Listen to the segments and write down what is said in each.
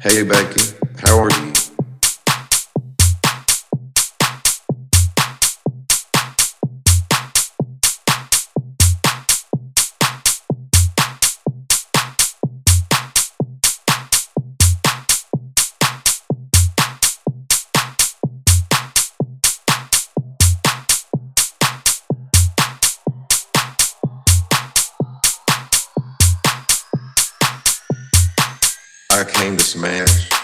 Hey Becky, how are you? This man. Smash.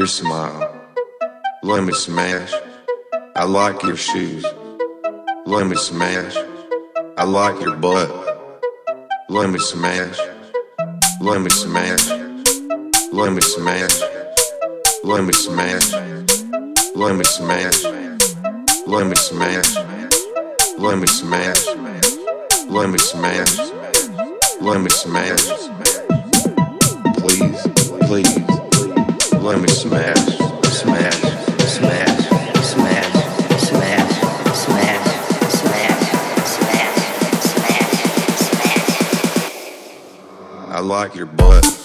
Your smile. Let me smash. I like your shoes. Let me smash. I like your butt. Let me smash. Let me smash. Let me smash. Let me smash. Let me smash. Let me smash. Let me smash. Let me smash. Let me smash. Please, please. Let me smash. Smash. Smash. Smash. Smash. Smash. Smash. Smash. Smash. I like your butt.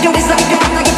do this, let me do it.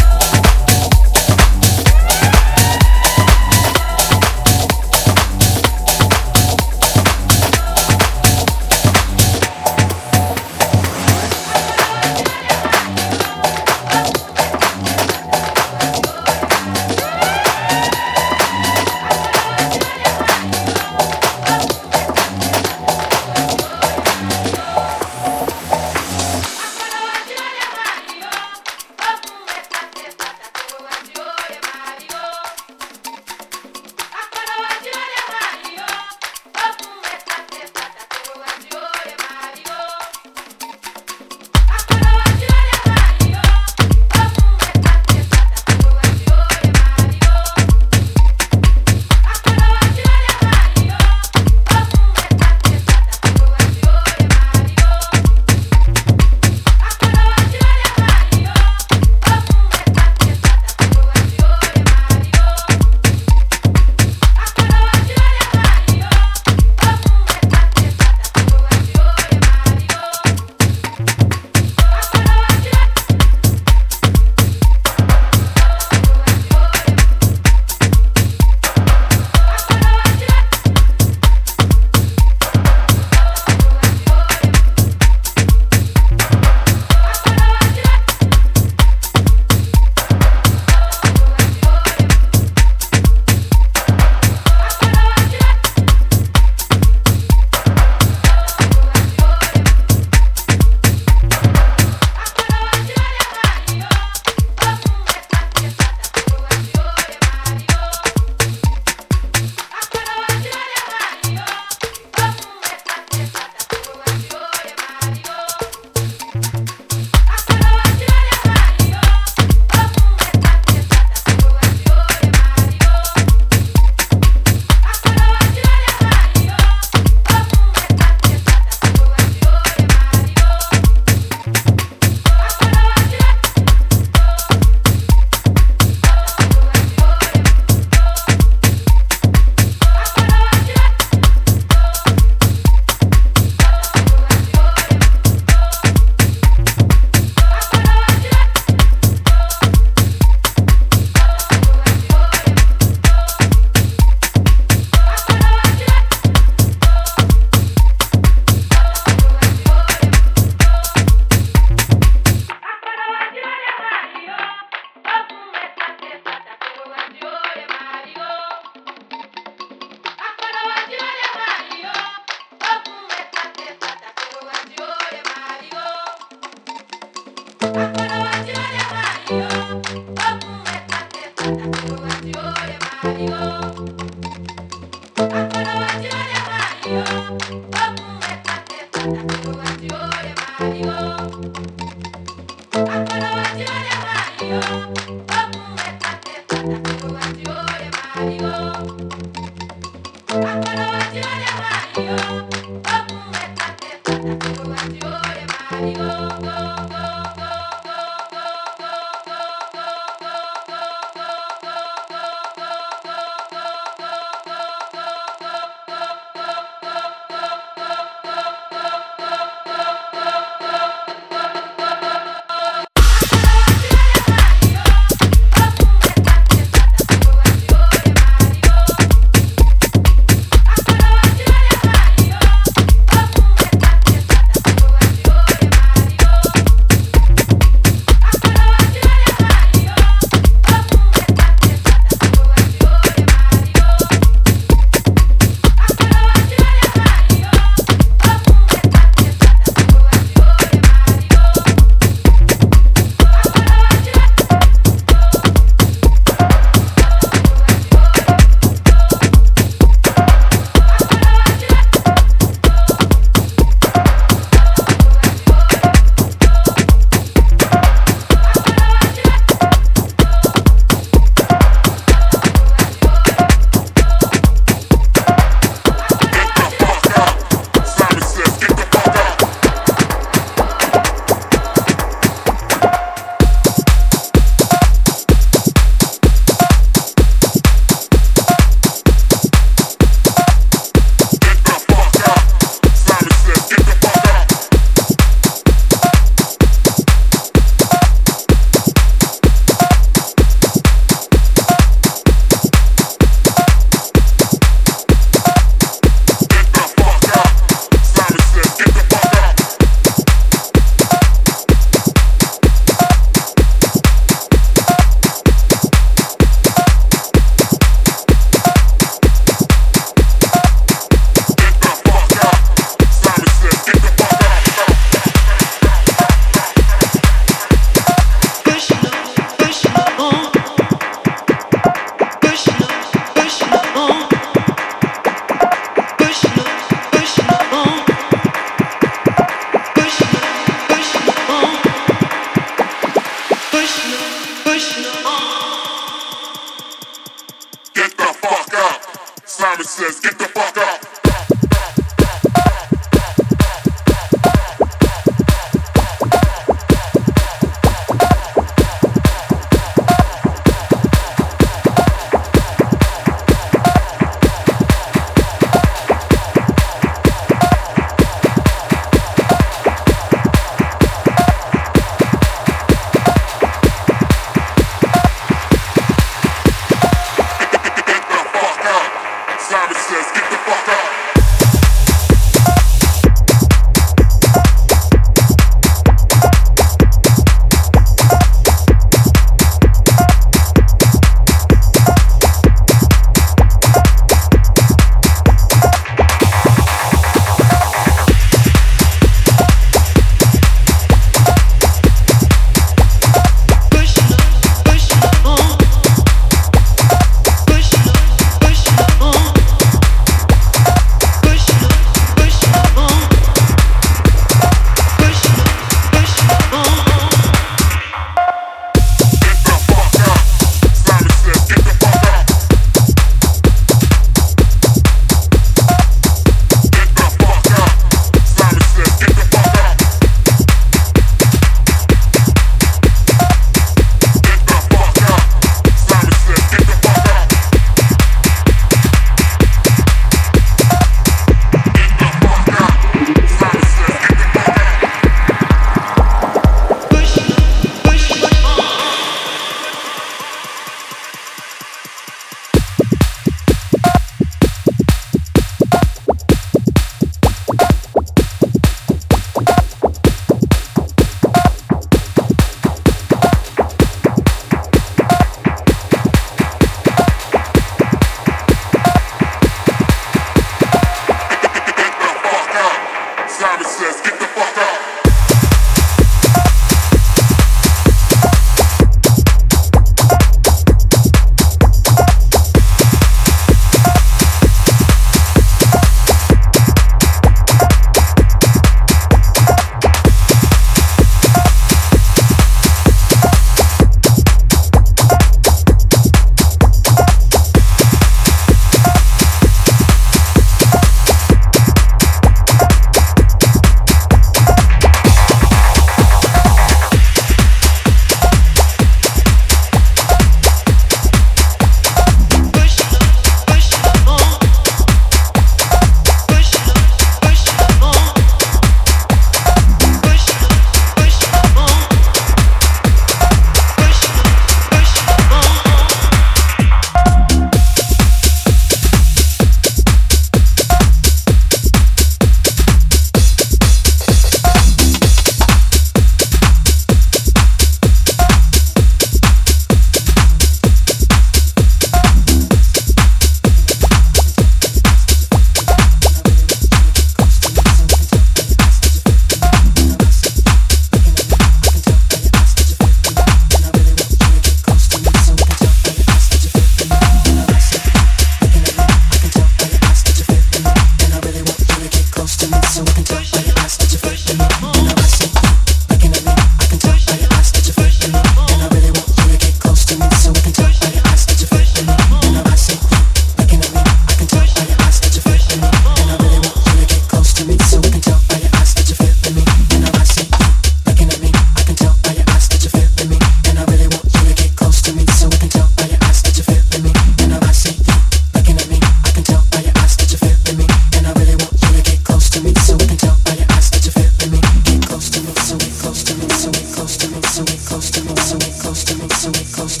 so close to me, so close to me, so close to me.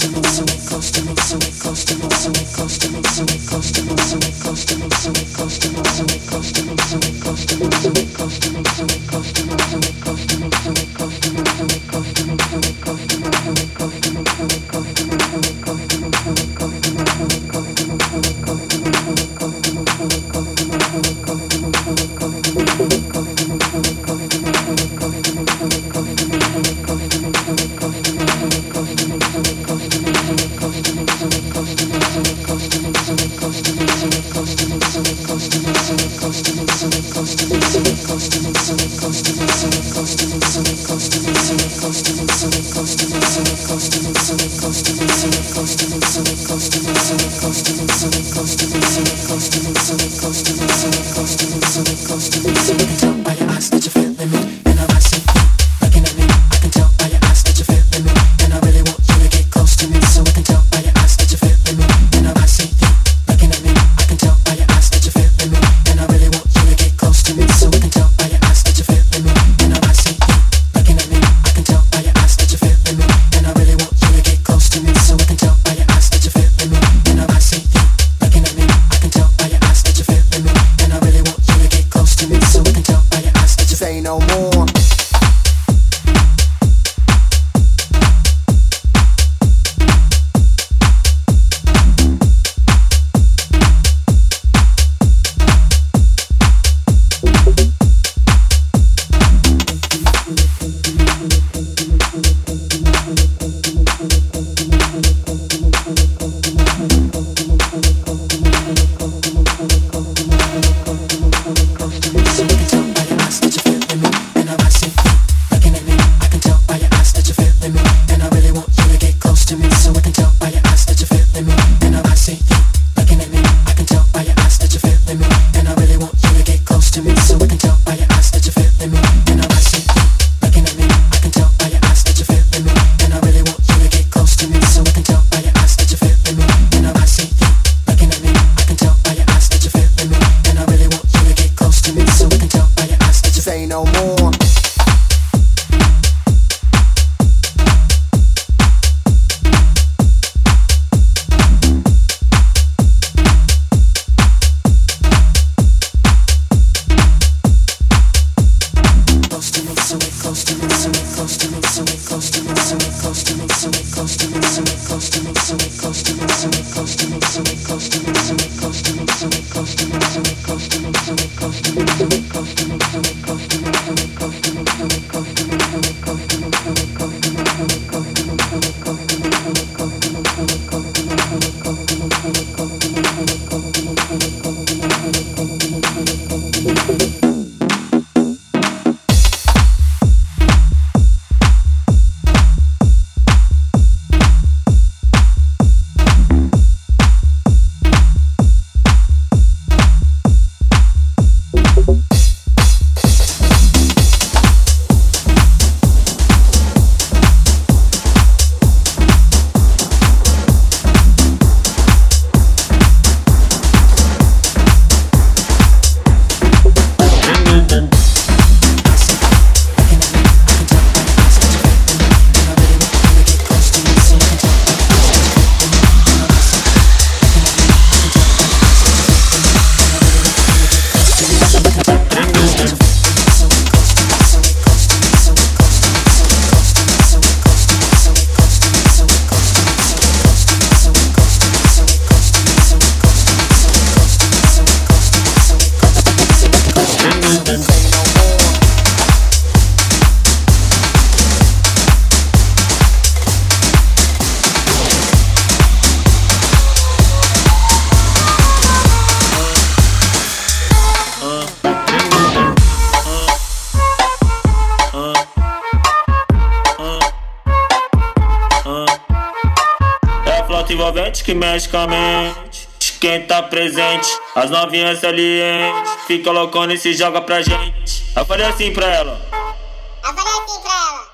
Magicamente. Quem tá presente, as novinhas salientes. Fica loucona e se joga pra gente. Eu falei assim pra ela. Eu falei assim pra ela.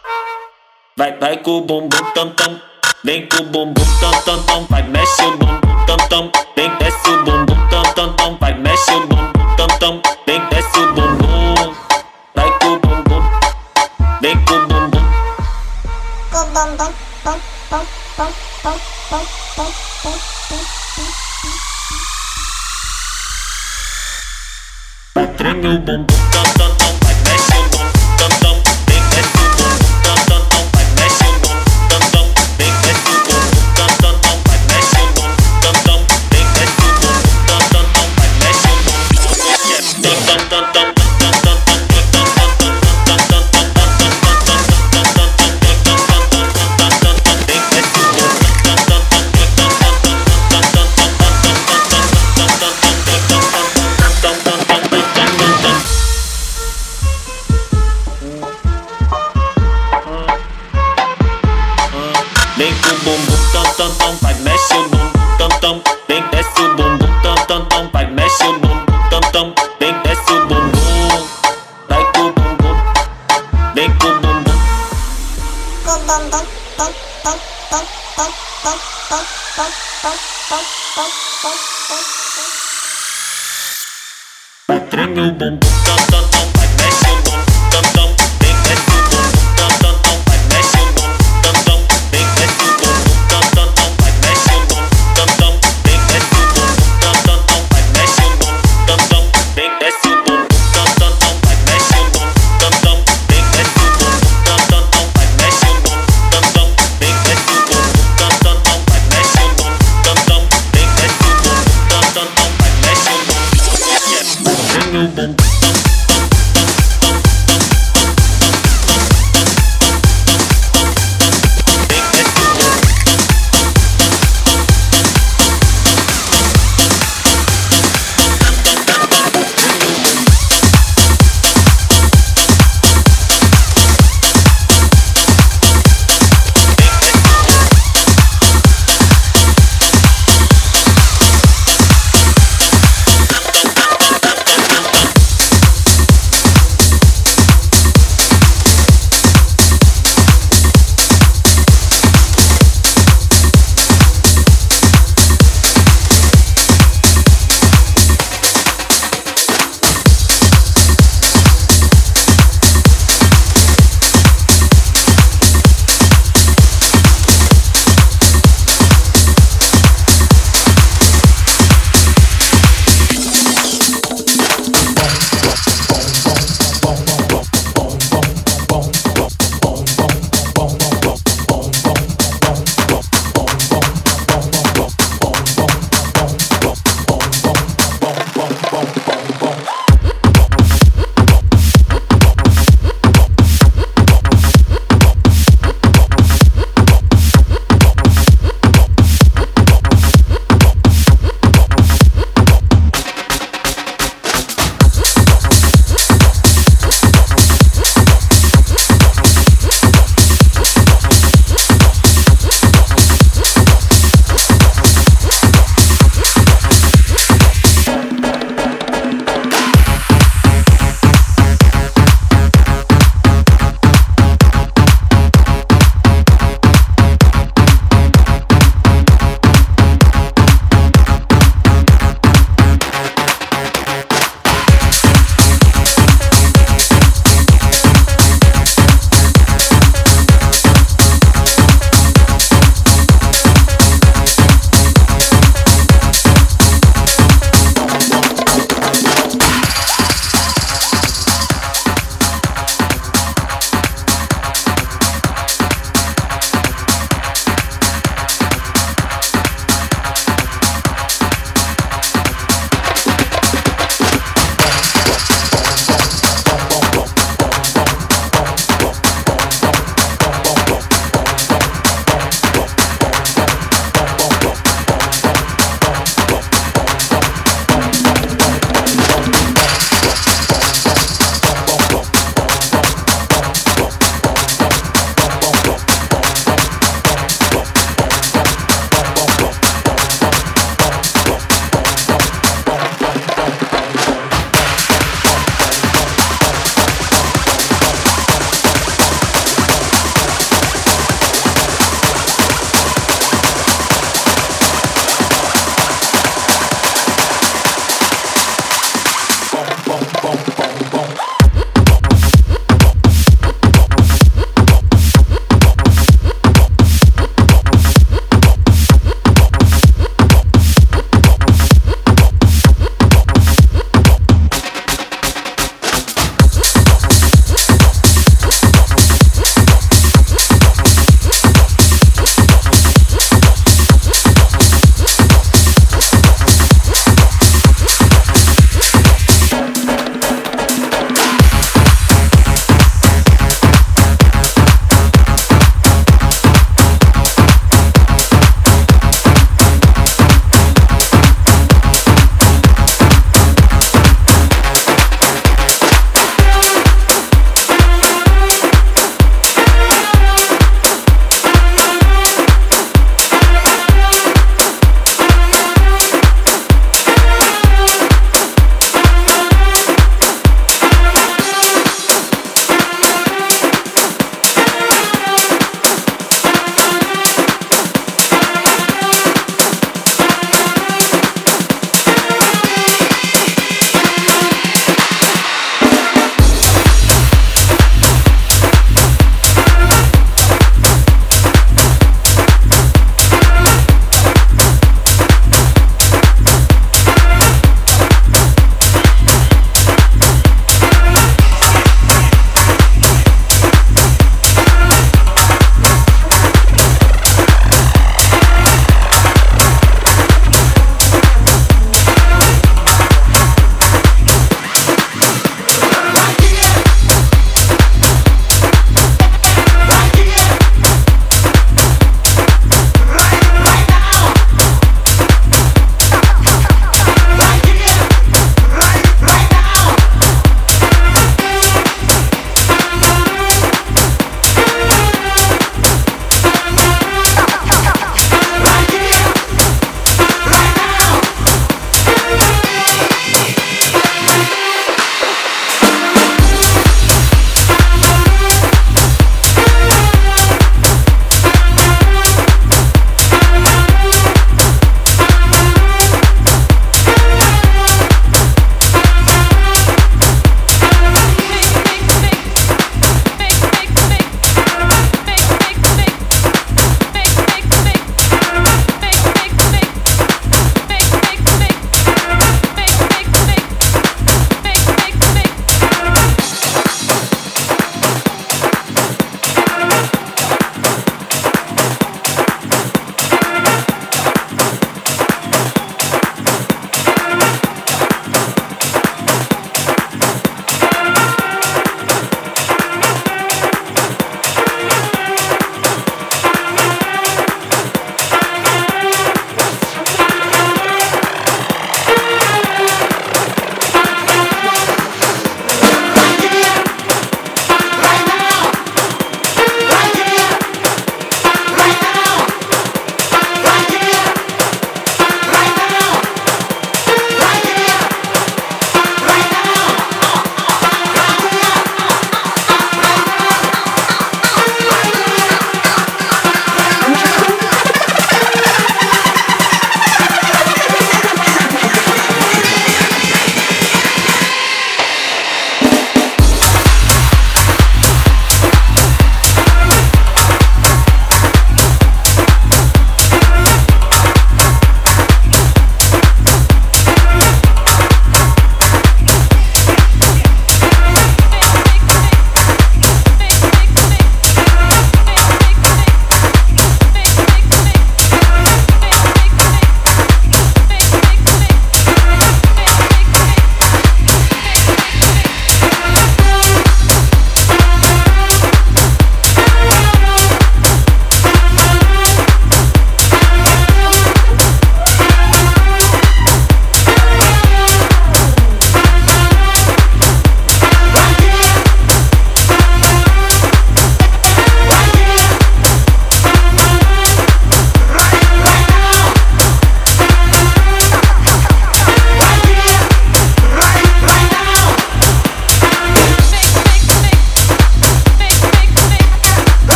Vai, vai com o bumbum tam tam. Vem com o bumbum tam tam tam. Vai, mexe o bumbum tam tam. Vem, desce o bumbum tam tam tam. Vai, mexe o bumbum boom boom boom.